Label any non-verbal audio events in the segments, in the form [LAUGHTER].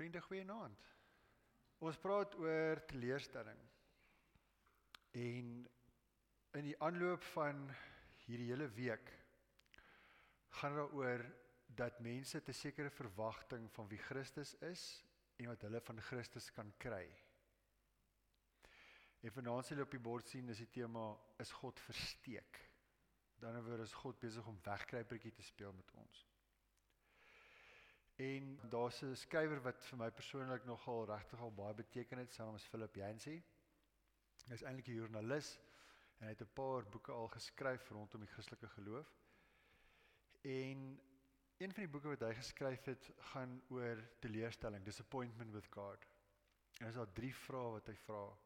Vriende, goeienaand. Ons praat oor teleurstelling. En in die aanloop van hierdie hele week gaan dit daaroor dat mense 'n sekere verwagting van wie Christus is en wat hulle van Christus kan kry. En vanaand sal jy op die bord sien is die tema is God versteek. Dan word is God besig om wegkruipertjie te speel met ons. En daar's 'n skrywer wat vir my persoonlik nogal regtig al baie beteken het, sy naam is Philip Yancey. Hy is eintlik 'n joernalis en hy het 'n paar boeke al geskryf rondom die Christelike geloof. En een van die boeke wat hy geskryf het, gaan oor teleurstelling, disappointment with God. En is daar drie vrae wat hy vra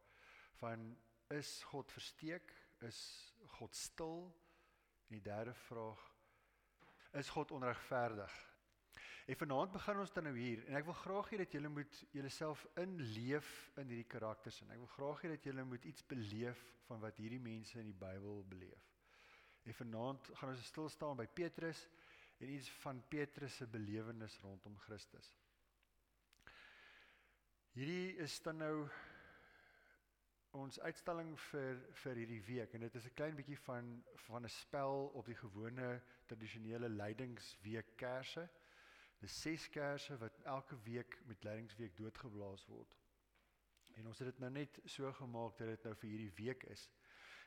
van is God versteek? Is God stil? En die derde vraag is God onregverdig? En vanaand begin ons dan nou hier en ek wil graag hê dat julle moet julleself inleef in hierdie karakters en ek wil graag hê dat julle moet iets beleef van wat hierdie mense in die Bybel beleef. En vanaand gaan ons stil staan by Petrus en iets van Petrus se belewenis rondom Christus. Hierdie is dan nou ons uitstalling vir vir hierdie week en dit is 'n klein bietjie van van 'n spel op die gewone tradisionele leidingsweek kerse. Dis ses kersse wat elke week met leidingsweek doodgeblaas word. En ons het dit nou net so gemaak dat dit nou vir hierdie week is.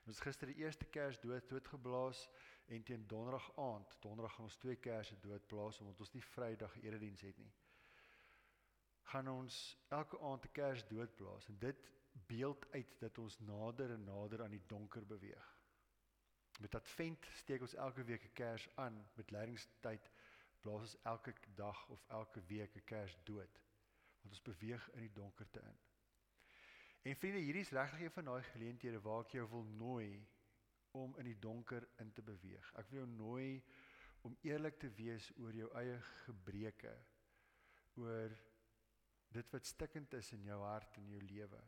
En ons gister die eerste kers dood doodgeblaas en teen donderdag aand, donderdag gaan ons twee kersse doodblaas omdat ons nie Vrydag erediens het nie. Gaan ons elke aand 'n kers doodblaas en dit beeld uit dat ons nader en nader aan die donker beweeg. Met Advent steek ons elke week 'n kers aan met leidingstyd blaas ons elke dag of elke week 'n kers dood. Want ons beweeg in die donkerte in. En vriende, hierdie is regtig een van daai geleenthede waar ek jou wil nooi om in die donker in te beweeg. Ek wil jou nooi om eerlik te wees oor jou eie gebreke, oor dit wat stikkend is in jou hart en jou lewe.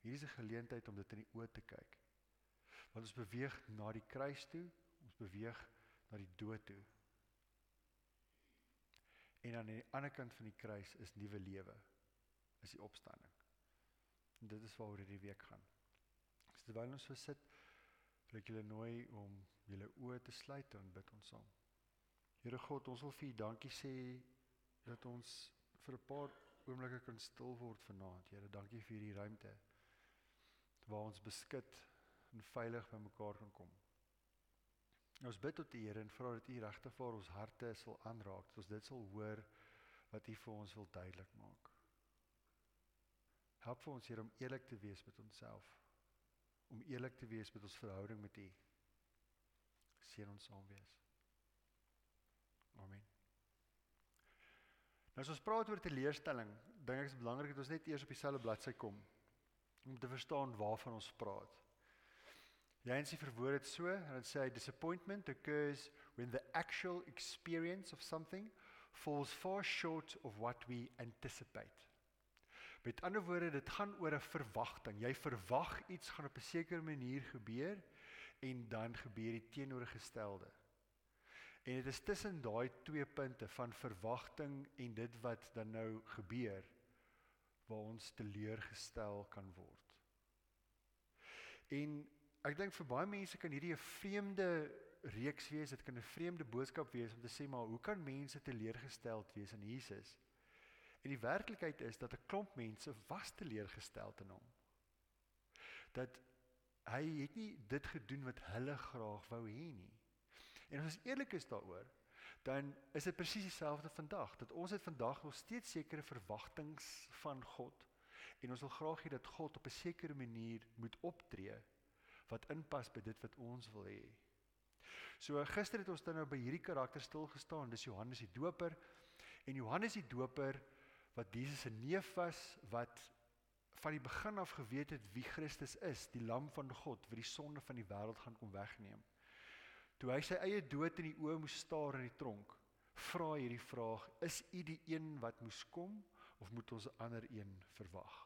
Hier is 'n geleentheid om dit in die oë te kyk. Want ons beweeg na die kruis toe, ons beweeg na die dood toe. En aan die ander kant van die kruis is nuwe lewe. Is die opstanding. En dit is waaroor hierdie week gaan. So terwyl ons so sit, wil ek julle nooi om julle oë te sluit en bid ons saam. Here God, ons wil vir U dankie sê dat ons vir 'n paar oomblikke kan stil word vanaand. Here, dankie vir hierdie ruimte waar ons beskik en veilig by mekaar kan kom. Ons bid tot die Here en vra dat U regtig vir ons harte sal aanraak, dat ons dit sal hoor wat U vir ons wil duidelik maak. Help vir ons hier om eerlik te wees met onsself, om eerlik te wees met ons verhouding met U. Seën ons saam wees. Amen. Nou as ons praat oor teleurstelling, dink ek is belangrik dat ons net eers op dieselfde bladsy kom om te verstaan waarvan ons praat. Jansie verwoord dit so en dan sê hy disappointment occurs when the actual experience of something falls far short of what we anticipate. Met ander woorde, dit gaan oor 'n verwagting. Jy verwag iets gaan op 'n sekere manier gebeur en dan gebeur die teenoorgestelde. En dit is tussen daai twee punte van verwagting en dit wat dan nou gebeur waar ons teleurgestel kan word. En Ek dink vir baie mense kan hierdie 'n vreemde reeks wees, dit kan 'n vreemde boodskap wees om te sê maar hoe kan mense teleurgesteld wees in Jesus? En die werklikheid is dat 'n klomp mense was teleurgesteld in hom. Dat hy het nie dit gedoen wat hulle graag wou hê nie. En as ons eerlik is daaroor, dan is dit presies dieselfde vandag. Dat ons het vandag nog steeds sekere verwagtinge van God en ons wil graag hê dat God op 'n sekere manier moet optree wat inpas by dit wat ons wil hê. So gister het ons dan nou by hierdie karakter stil gestaan, dis Johannes die Doper. En Johannes die Doper wat Jesus se neef was wat van die begin af geweet het wie Christus is, die lam van God wat die sonde van die wêreld gaan kom wegneem. Toe hy sy eie dood in die oë moes staar in die tronk, vra hierdie vraag: Is u die een wat moes kom of moet ons 'n ander een verwag?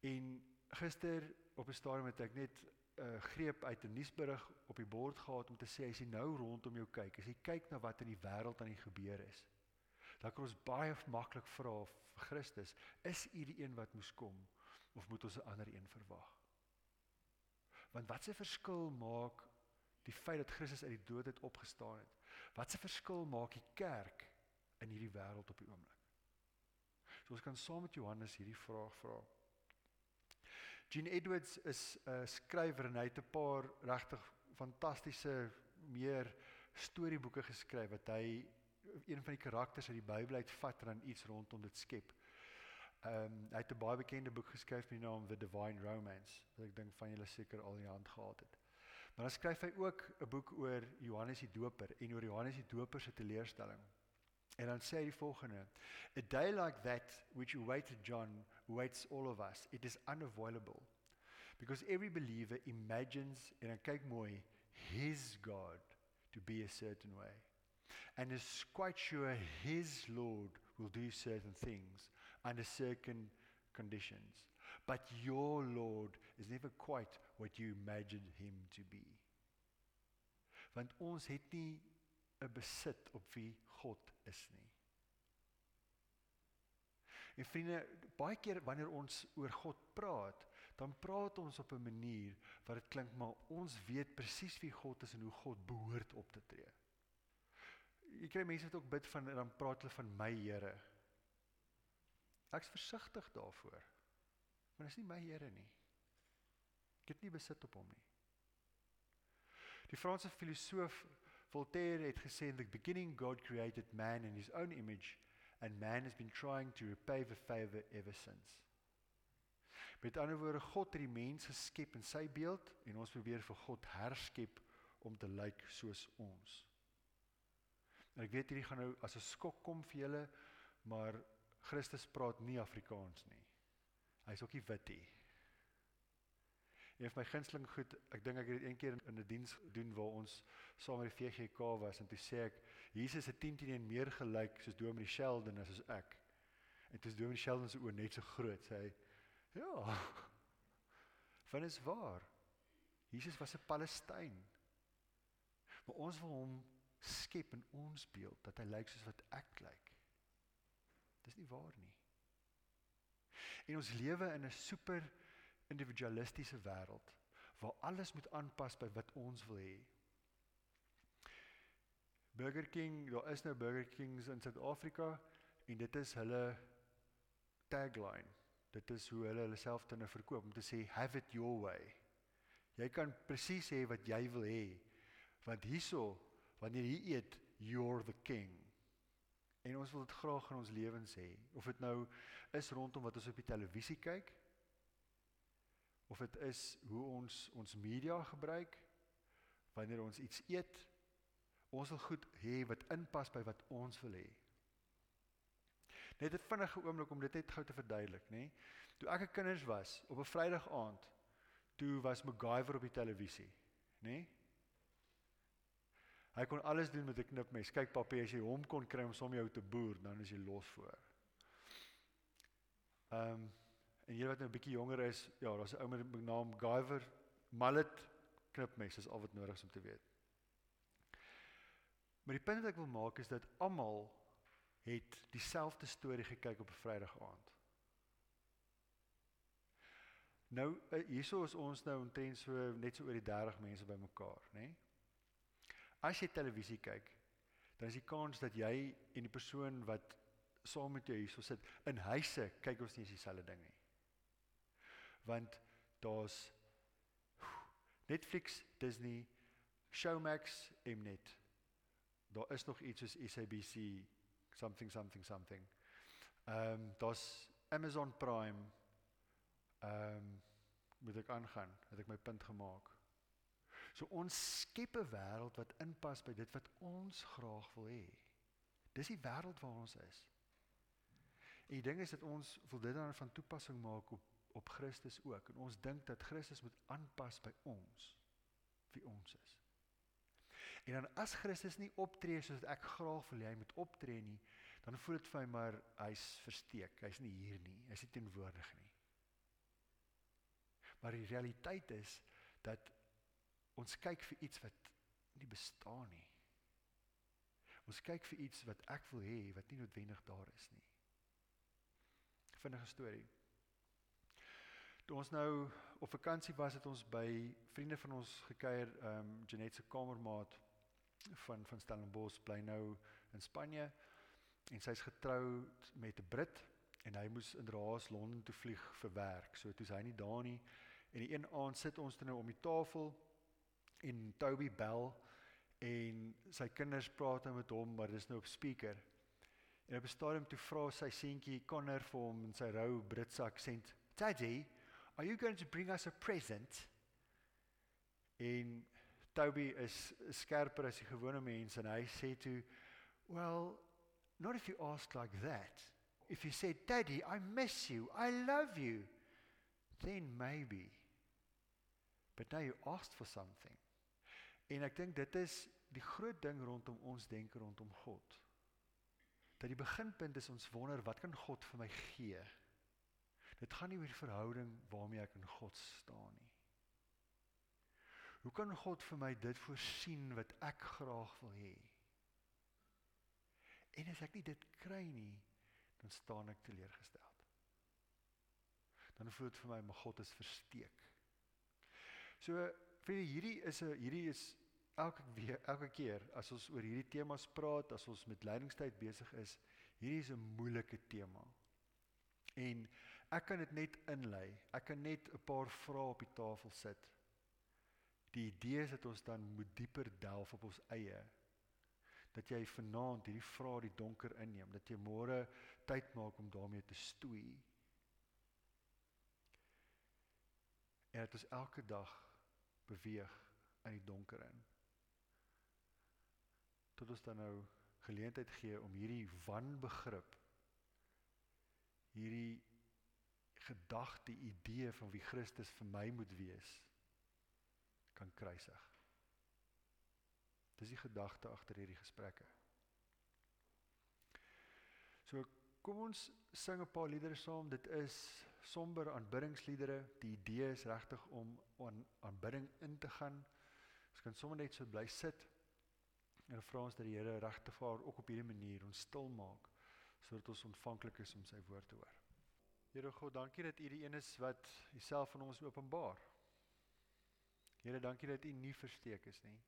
En gister op 'n stadium het ek net 'n uh, eh, greep uit 'n nuusberig op die bord gehad om te sê as jy nou rondom jou kyk, as jy kyk na wat in die wêreld aan die gebeur is, Dan kan ons baie maklik vra vir Christus, is U die een wat moes kom of moet ons 'n ander een verwag? Want wat 'n verskil maak die feit dat Christus uit die dood het opgestaan het? Wat 'n verskil maak die kerk in hierdie wêreld op die oomblik? So ons kan saam met Johannes hierdie vraag vra. Gene Edwards is 'n uh, skrywer en hy het 'n paar regtig fantastiese meer storieboeke geskryf wat hy een van die karakters uit die Bybel uitvat en dan iets rondom dit skep. Ehm um, hy het 'n baie bekende boek geskryf met die naam The Divine Romance wat ek dink van julle seker al in die hand gehad het. Maar dan skryf hy ook 'n boek oor Johannes die Doper en oor Johannes die Doper se teleurstelling. En dan sê hy die volgende: A day like that which awaited John waits all of us. It is unavoidable. Because every believer imagines en dan kyk mooi his God to be a certain way and is quite sure his Lord will do certain things under certain conditions. But your Lord is never quite what you imagined him to be. Want ons het nie 'n besit op wie God is nie. En vriende, baie keer wanneer ons oor God praat, dan praat ons op 'n manier wat dit klink maar ons weet presies wie God is en hoe God behoort op te tree. Jy kry mense wat ook bid van dan praat hulle van my Here. Ek's versigtig daarvoor. Maar dis nie my Here nie. Ek het nie besit op hom nie. Die Franse filosoof Voltaire het gesê in the beginning God created man in his own image and man has been trying to repay the favor ever since. Met ander woorde God het die mens geskep in sy beeld en ons probeer vir God herskep om te lyk soos ons. En ek weet hierdie gaan nou as 'n skok kom vir julle, maar Christus praat nie Afrikaans nie. Hy's ook nie wit nie. Een van my gunsteling goed, ek dink ek het dit een keer in 'n diens doen waar ons saam met die VGK was en toe sê ek Jesus het 10 teenoor meer gelyk soos Dominee Sheldon as soos ek. En toe is Dominee Sheldon se oë net so groot, sê hy. Ja. [LAUGHS] Van is waar. Jesus was 'n Palestyn. Maar ons wil hom skep in ons beeld dat hy lyk soos wat ek lyk. Dis nie waar nie. En ons lewe in 'n super individualistiese wêreld waar alles moet aanpas by wat ons wil hê. Burger King, daar is nou Burger Kings in Suid-Afrika en dit is hulle tagline. Dit is hoe hulle hulle self dan verkoop om te sê have it your way. Jy kan presies sê wat jy wil hê. Want hierso wanneer jy eet, you're the king. En ons wil dit graag in ons lewens hê. Of dit nou is rondom wat ons op die televisie kyk of dit is hoe ons ons media gebruik wanneer ons iets eet. Ons wil goed hê wat inpas by wat ons wil hê. Net 'n vinnige oomblik om dit net gou te verduidelik, nê? Toe ek 'n kinders was op 'n Vrydag aand, toe was MacGyver op die televisie, nê? Hy kon alles doen met 'n knipmes. Kyk papie, as jy hom kon kry om som jou te boer, dan is jy los voor. Ehm um, en jy wat nou 'n bietjie jonger is, ja, daar's 'n ou met die naam Guyver Mallet knipmes is al wat nodig is om te weet. Maar die punt wat ek wil maak is dat almal het dieselfde storie gekyk op 'n Vrydag aand. Nou eh, hierso is ons nou omtrent so net so oor die 30 mense bymekaar, nê? Nee? As jy televisie kyk, dan is die kans dat jy en die persoon wat saam met jou hierso sit in huise kyk ons nie dieselfde ding nie. Want daar's Netflix, Disney, Showmax, Mnet. Daar is nog iets soos SABC something something something. Ehm um, daar's Amazon Prime. Ehm um, moet ek aangaan, het ek my punt gemaak. So ons skep 'n wêreld wat inpas by dit wat ons graag wil hê. Dis die wêreld waar ons is. En die ding is dat ons wil dit dan van toepassing maak op op Christus ook en ons dink dat Christus moet aanpas by ons wie ons is. En dan as Christus nie optree soos ek graag wil hy moet optree nie, dan voel dit vir my maar hy's versteek. Hy's nie hier nie. Hy's nie teenwoordig nie. Maar die realiteit is dat Ons kyk vir iets wat nie bestaan nie. Ons kyk vir iets wat ek wil hê wat nie noodwendig daar is nie. Vinnige storie. Toe ons nou op vakansie was, het ons by vriende van ons gekuier, ehm um, Janet se kamermaat van van Stellenbosch bly nou in Spanje en sy's getroud met 'n Brit en hy moes in Raas Londen toe vlieg vir werk. So toe's hy nie daar nie en die een aand sit ons toe nou om die tafel en Toby bel en sy kinders praat nou met hom, maar dis nou op speaker. En op 'n stadium toe vra sy seentjie Connor vir hom in sy rou Britse aksent, "Daddy, are you going to bring us a present?" En Toby is skerper as die gewone mens en hy sê toe, "Well, not if you ask like that. If you say, "Daddy, I miss you. I love you." Then maybe. But now you asked for something. En ek dink dit is die groot ding rondom ons denke rondom God. Dat die beginpunt is ons wonder wat kan God vir my gee? Dit gaan nie oor die verhouding waarmee ek in God staan nie. Hoe kan God vir my dit voorsien wat ek graag wil hê? En as ek nie dit kry nie, dan staan ek teleurgesteld. Dan voel dit vir my my God is versteek. So vir hierdie is 'n hierdie is elke weer elke keer as ons oor hierdie temas praat, as ons met leidingstyd besig is, hierdie is 'n moeilike tema. En ek kan dit net inlei. Ek kan net 'n paar vrae op die tafel sit. Die idee is dat ons dan moet dieper delf op ons eie. Dat jy vanaand hierdie vrae die donker inneem, dat jy môre tyd maak om daarmee te stoei. En dit is elke dag beweeg in die donker in tot ons dan nou geleentheid gee om hierdie wanbegrip hierdie gedagte idee van wie Christus vir my moet wees kan kruisig. Dis die gedagte agter hierdie gesprekke. So kom ons sing 'n paar liedere saam. Dit is somber aanbiddingsliedere. Die idee is regtig om aan aanbidding in te gaan. Ons kan sommer net so bly sit En vra ons dat die Here regte vaar ook op hierdie manier ons stil maak sodat ons ontvanklik is om sy woord te hoor. Here God, dankie dat U die een is wat Uself aan ons openbaar. Here, dankie dat U nie versteek is nie.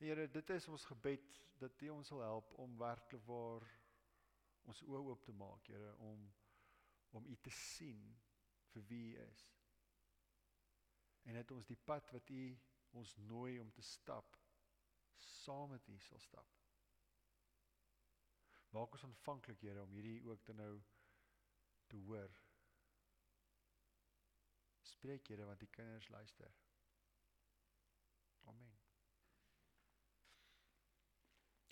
Here, dit is ons gebed dat U ons sal help om werklik waar ons oë oop te maak, Here, om om U te sien vir wie U is. En dat ons die pad wat U ons nooi om te stap saam met U sal stap. Maak ons ontvanklik, Here, om hierdie ook te nou te hoor. Spreek, Here, want die kinders luister. Amen.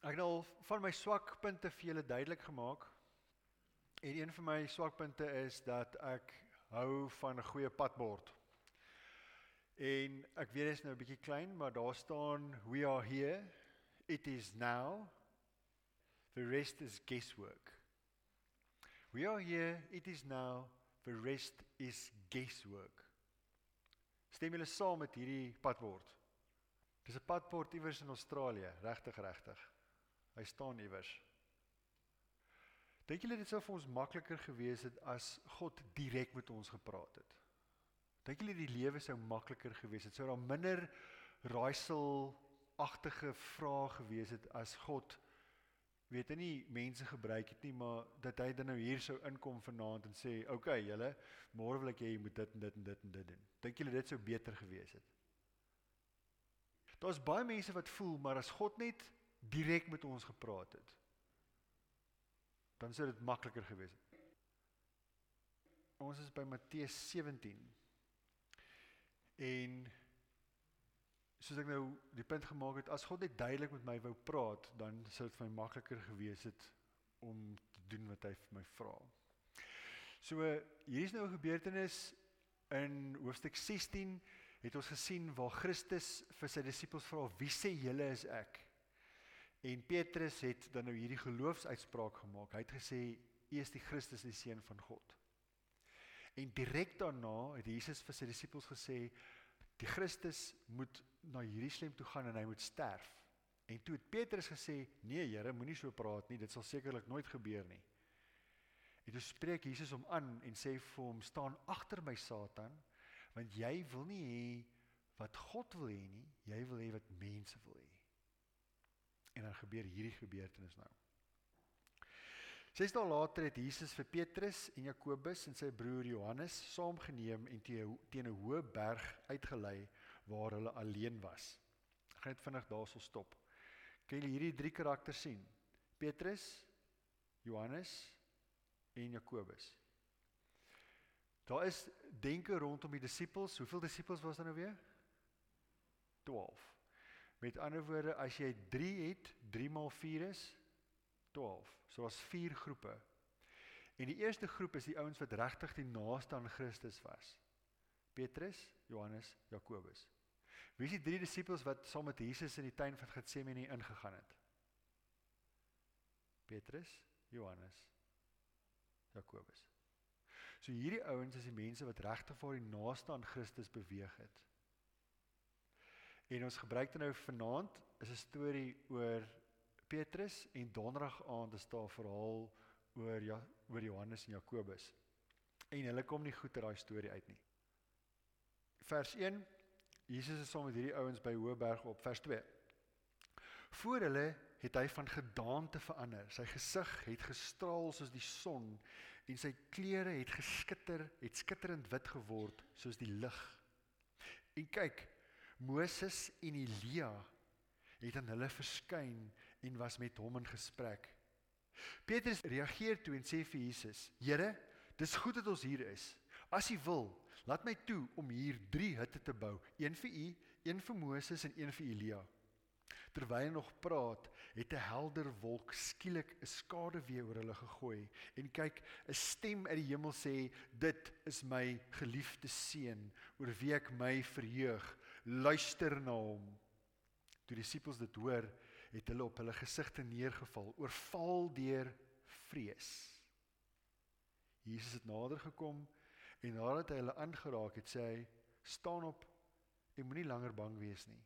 Ek het al van my swakpunte vir julle duidelik gemaak. En een van my swakpunte is dat ek hou van 'n goeie padbord. En ek weet dit is nou 'n bietjie klein, maar daar staan we are here. It is now. The rest is guesswork. We are here. It is now. The rest is guesswork. Stem julle saam met hierdie padbord? Dis 'n padbord iewers in Australië, regtig regtig. Hy staan iewers. Dink julle dit sou vir ons makliker gewees het as God direk met ons gepraat het? Dink julle die lewe sou makliker gewees het? Sou daar minder raaiselagtige vrae gewees het as God weet nie mense gebruik het nie, maar dat hy dan nou hier sou inkom vanaand en sê, "Oké, okay, julle, môre wil ek hê jy moet dit en dit en dit en dit doen." Dink julle dit sou beter gewees het? Daar's baie mense wat voel, maar as God net direk met ons gepraat het, dan sou dit makliker gewees het. Ons is by Matteus 17 En soos ek nou die punt gemaak het, as God net duidelik met my wou praat, dan sou dit vir my makliker gewees het om te doen wat hy vir my vra. So hier is nou 'n gebeurtenis in hoofstuk 16 het ons gesien waar Christus vir sy disippels vra wie sê julle is ek? En Petrus het dan nou hierdie geloofsuitspraak gemaak. Hy het gesê U is die Christus, die seun van God. En direk daarna het Jesus vir sy disippels gesê die Christus moet na Jerusalem toe gaan en hy moet sterf En toe het Petrus gesê: "Nee, Here, moenie so praat nie. Dit sal sekerlik nooit gebeur nie." En toe spreek Jesus hom aan en sê vir hom: "Staan agter my, Satan, want jy wil nie hê wat God wil hê nie, jy wil hê wat mense wil hê." En dan gebeur hierdie gebeurtenis nou. Ses dae later het Jesus vir Petrus en Jakobus en sy broer Johannes saamgeneem en teen 'n hoë berg uitgelei waar hulle alleen was. Ek gaan net vinnig daarso stop. Kan julle hierdie drie karakters sien? Petrus, Johannes en Jakobus. Daar is denke rondom die disippels. Hoeveel disippels was daar nou weer? 12. Met ander woorde, as jy 3 het, 3 maal 4 is 12. So was 4 groepe. En die eerste groep is die ouens wat regtig die naaste aan Christus was. Petrus, Johannes, Jakobus. Wie is die drie disippels wat saam met Jesus in die tuin van Getsemane ingegaan het? Petrus, Johannes, Jakobus. So hierdie ouens is die mense wat regtig vir die naaste aan Christus beweeg het. En ons gebruik dit nou vanaand is 'n storie oor Petrus en donderdag aand is daar 'n verhaal oor ja, oor Johannes en Jakobus. En hulle kom nie goed uit daai storie uit nie. Vers 1 Jesus is saam met hierdie ouens by Hoëberg op vers 2. Voor hulle het hy van gedaante verander. Sy gesig het gestraal soos die son en sy klere het geskitter, het skitterend wit geword soos die lig. En kyk, Moses en Elia het aan hulle verskyn en was met hom in gesprek. Petrus reageer toe en sê vir Jesus: "Here, dis goed dat ons hier is. As U wil, Laat my toe om hier 3 hutte te bou, een vir u, een vir Moses en een vir Elia. Terwyl hy nog praat, het 'n helder wolk skielik 'n skaduwee oor hulle gegooi en kyk, 'n stem uit die hemel sê: "Dit is my geliefde seun, oor wie ek my verheug. Luister na hom." Toe die disippels dit hoor, het hulle op hulle gesigte neergeval, oorval deur vrees. Jesus het nader gekom En nadat hy hulle aangeraak het, sê hy: "Staan op en moenie langer bang wees nie."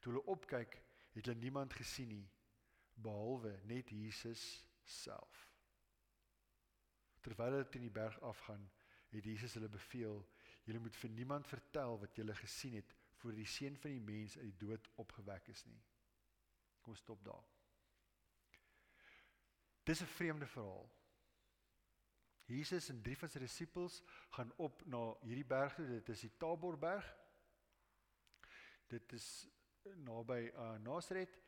Toe hulle opkyk, het hulle niemand gesien nie behalwe net Jesus self. Terwyl hulle teen die berg afgaan, het Jesus hulle beveel: "Julle moet vir niemand vertel wat julle gesien het voor die seun van die mens uit die dood opgewek is nie." Kom stop daar. Dis 'n vreemde verhaal. Jesus en drie van sy disippels gaan op na hierdie berg toe. Dit is die Taborberg. Dit is naby uh, Nasaret.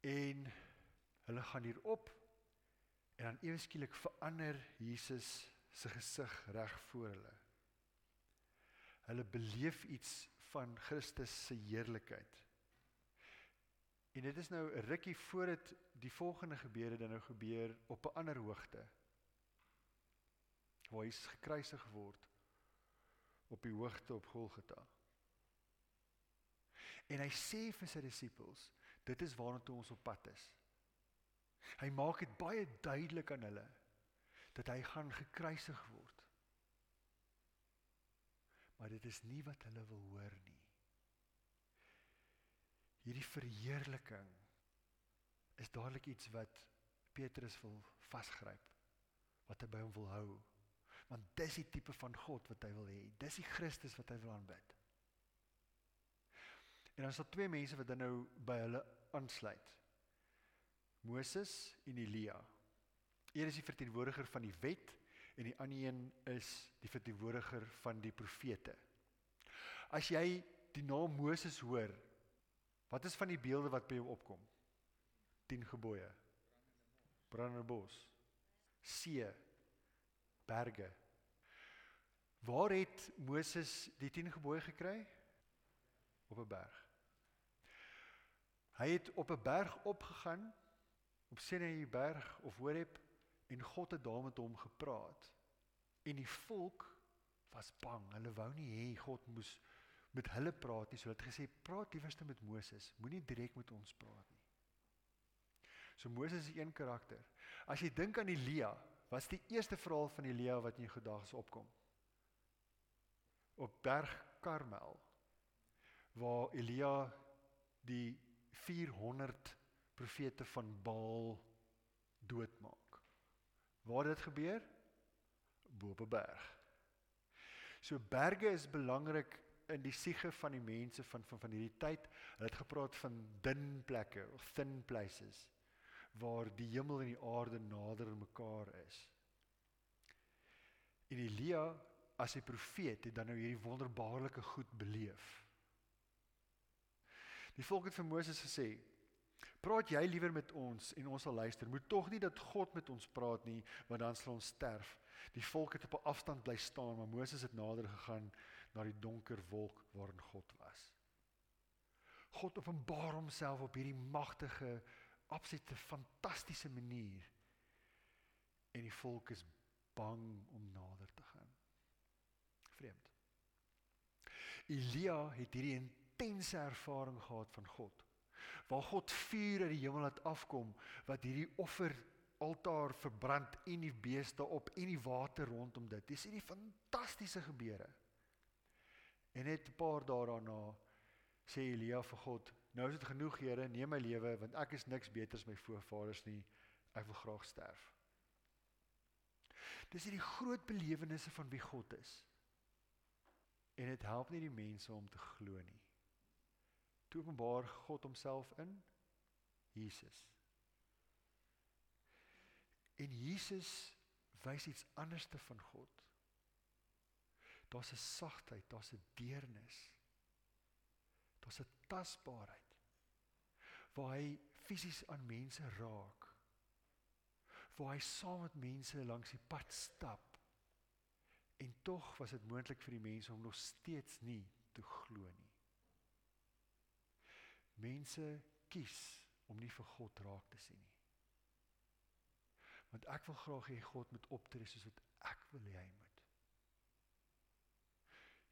En hulle gaan hier op en dan ewe skielik verander Jesus se gesig reg voor hulle. Hulle beleef iets van Christus se heerlikheid. En dit is nou 'n rukkie voordat die volgende gebeure dan nou gebeur op 'n ander hoogte waar hy gekruisig word op die hoogte op Golgotha. En hy sê vir sy disippels, dit is waarna toe ons op pad is. Hy maak dit baie duidelik aan hulle dat hy gaan gekruisig word. Maar dit is nie wat hulle wil hoor nie. Hierdie verheerliking is dadelik iets wat Petrus wil vasgryp, wat hy by hom wil hou want dis die tipe van God wat hy wil hê. Dis die Christus wat hy wil aanbid. En dan is daar twee mense wat dan nou by hulle aansluit. Moses en Elia. Een is die verteenwoordiger van die wet en die ander een is die verteenwoordiger van die profete. As jy die naam Moses hoor, wat is van die beelde wat by jou opkom? 10 gebooie. Brandende bos. See berge. Waar het Moses die 10 gebooie gekry? Op 'n berg. Hy het op 'n berg opgegaan op Sinai berg of Horeb en God het daar met hom gepraat. En die volk was bang. Hulle wou nie hê God moes met hulle praat nie. So hulle het gesê praat liewerste met Moses. Moenie direk met ons praat nie. So Moses is een karakter. As jy dink aan Elia, Wat is die eerste verhaal van Elia wat in jou gedagtes opkom? Op Berg Karmel waar Elia die 400 profete van Baal doodmaak. Waar dit gebeur? Bo op 'n berg. So berge is belangrik in die siege van die mense van van van hierdie tyd. Hulle het gepraat van dun plekke of thin places waar die hemel en die aarde nader aan mekaar is. En Elia as 'n profeet het dan nou hierdie wonderbaarlike goed beleef. Die volk het vir Moses gesê: "Praat jy liewer met ons en ons sal luister. Moet tog nie dat God met ons praat nie, want dan sal ons sterf." Die volk het op 'n afstand bly staan, maar Moses het nader gegaan na die donker wolk waarin God was. God openbaar homself op hierdie magtige, absolute fantastiese manier. En die volk is bang om nader te gaan. Vreemd. Elia het hierdie intense ervaring gehad van God. Waar God vuur uit die hemel laat afkom wat hierdie offer altaar verbrand en die beeste op en die water rondom dit. Dis hierdie fantastiese gebeure. En net 'n paar dae daarna sê Elia vir God: "Nou is dit genoeg, Here, neem my lewe want ek is niks beter as my voorvaders nie. Ek wil graag sterf." Dis hierdie groot belewennisse van wie God is. En dit help nie die mense om te glo nie. Toe openbaar God homself in Jesus. En Jesus wys iets anderste van God. Daar's 'n sagtheid, daar's 'n deernis. Daar's 'n tasbaarheid waar hy fisies aan mense raak. Waar hy saam met mense langs die pad stap. En tog was dit moontlik vir die mense om nog steeds nie te glo nie. Mense kies om nie vir God raak te sien nie. Want ek wil graag hê God moet optree soos wat ek wil hê hy moet.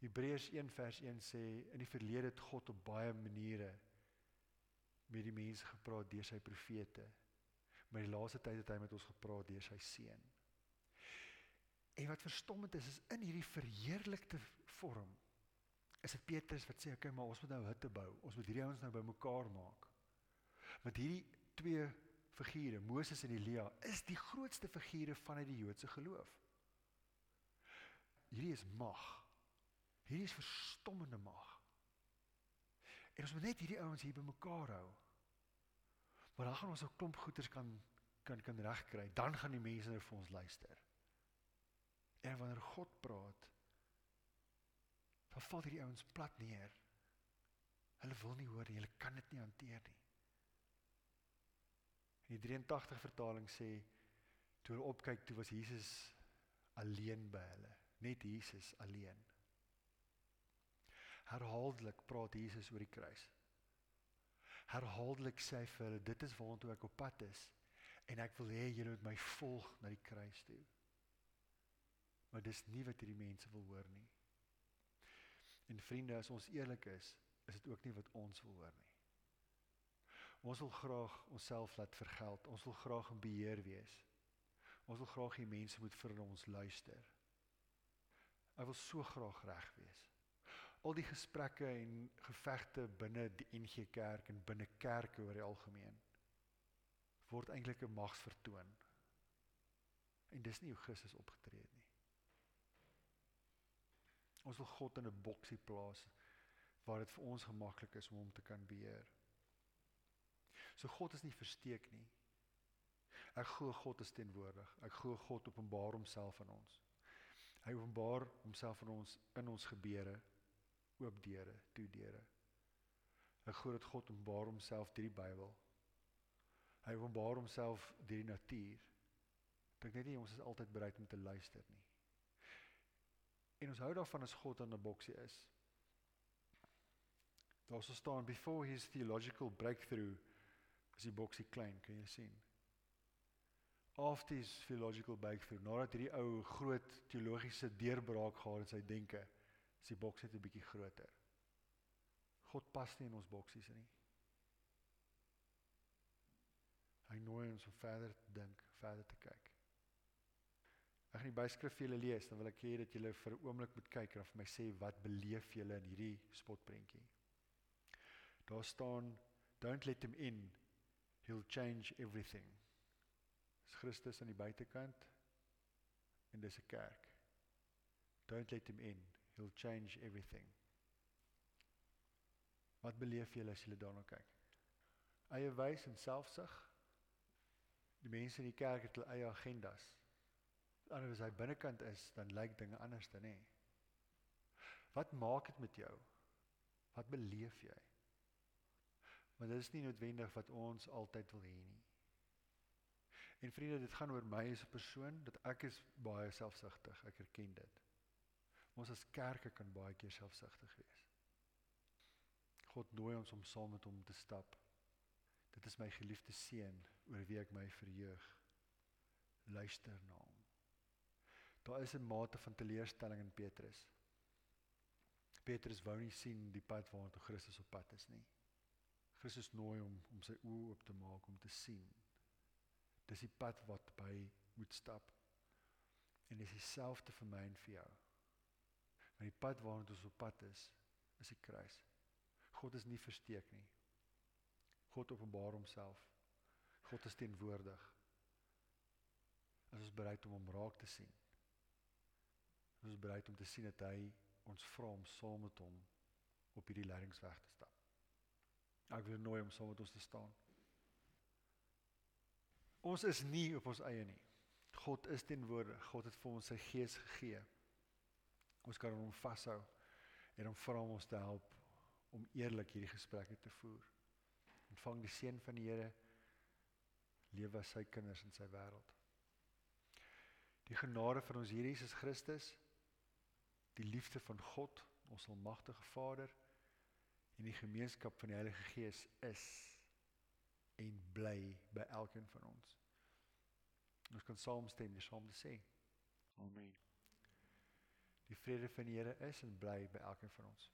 Hebreërs 1 vers 1 sê in die verlede het God op baie maniere met die mense gepraat deur sy profete. Maar die laaste tyd het hy met ons gepraat deur sy seun. En wat verstommend is is in hierdie verheerlikte vorm is dit Petrus wat sê okay maar ons moet nou hutte bou. Ons moet hierdie ouens nou bymekaar maak. Want hierdie twee figure, Moses en Elia, is die grootste figure vanuit die Joodse geloof. Hierdie is mag. Hierdie is verstommende mag. En ons moet net hierdie ouens hier bymekaar hou. Maar dan gaan ons 'n klomp goeders kan kan kan regkry. Dan gaan die mense nou vir ons luister. En wanneer God praat, dan val hierdie ouens plat neer. Hulle wil nie hoor nie, hulle kan dit nie hanteer nie. In die 83 vertaling sê toe hulle opkyk, toe was Jesus alleen by hulle, net Jesus alleen. Herhaaldelik praat Jesus oor die kruis. Herhaaldelik sê hy vir hulle dit is waartoe ek op pad is en ek wil hê julle moet my volg na die kruis toe. Maar dis nie wat hierdie mense wil hoor nie. En vriende, as ons eerlik is, is dit ook nie wat ons wil hoor nie. Ons wil graag onsself laat vergeld. Ons wil graag in beheer wees. Ons wil graag hê mense moet vir ons luister. Ek wil so graag reg wees al die gesprekke en gevegte binne die NG Kerk en binne kerke oor die algemeen word eintlik 'n magsvertoon. En dis nie hoe Christus opgetree het nie. Ons wil God in 'n boksie plaas waar dit vir ons gemaklik is om hom te kan beheer. So God is nie versteek nie. Ek glo God is teenwoordig. Ek glo God openbaar homself aan ons. Hy openbaar homself aan ons in ons gebede oop deure, toe deure. Ek glo dat God openbaar homself deur die Bybel. Hy openbaar homself deur die natuur. Dink net nie ons is altyd bereid om te luister nie. En ons hou daarvan as God aan 'n boksie is. Daar sou staan before his theological breakthrough as die boksie klein, kan jy sien? After his theological breakthrough, nadat hierdie ou groot teologiese deurbraak gehad in sy denke, is die boks net 'n bietjie groter. God pas nie in ons boksies nie. Hy nooi ons om verder te dink, verder te kyk. Ek gaan die byskrif vir julle lees, dan wil ek hê dat julle vir 'n oomblik moet kyk en vir my sê wat beleef julle in hierdie spotprentjie. Daar staan Don't let him in. He'll change everything. Dis Christus aan die buitekant en dis 'n kerk. Don't let him in. He'll change everything. Wat beleef julle as julle daarna kyk? Eie wys en selfsug. Die mense in die kerk het hulle eie agendas. Anders as hy binnekant is, dan lyk dinge anders dan nie. Wat maak dit met jou? Wat beleef jy? Maar dit is nie noodwendig wat ons altyd wil hê nie. En vriende, dit gaan oor my as 'n persoon dat ek is baie selfsugtig. Ek erken dit. Ons as kerke kan baie keer selfsugtig wees. God nooi ons om saam met hom te stap. Dit is my geliefde seun oor wie ek my verheug. Luister na hom. Daar is 'n mate van teleurstelling in Petrus. Petrus wou nie sien die pad waartoe Christus op pad is nie. Christus nooi hom om sy oë oop te maak om te sien. Dis die pad wat by moet stap. En dis dieselfde vir my en vir jou. Maar die pad waarna ons op pad is, is die kruis. God is nie versteek nie. God openbaar homself. God is teenwoordig. As ons bereid om hom raak te sien. Ons is bereid om te sien dat hy ons vra om saam met hom op hierdie leidingsweg te stap. Ek wil nooi om saam met ons te staan. Ons is nie op ons eie nie. God is teenwoordig. God het vir ons sy gees gegee. Ons kan hom vashou en hom vra om ons te help om eerlik hierdie gesprekke te voer. Ontvang die seën van die Here. Lewe as sy kinders in sy wêreld. Die genade van ons Here Jesus Christus, die liefde van God, ons almagtige Vader en die gemeenskap van die Heilige Gees is en bly by elkeen van ons. Ons kan saamstem en saam sê. Amen. Die vrede van die Here is en bly by elkeen van ons.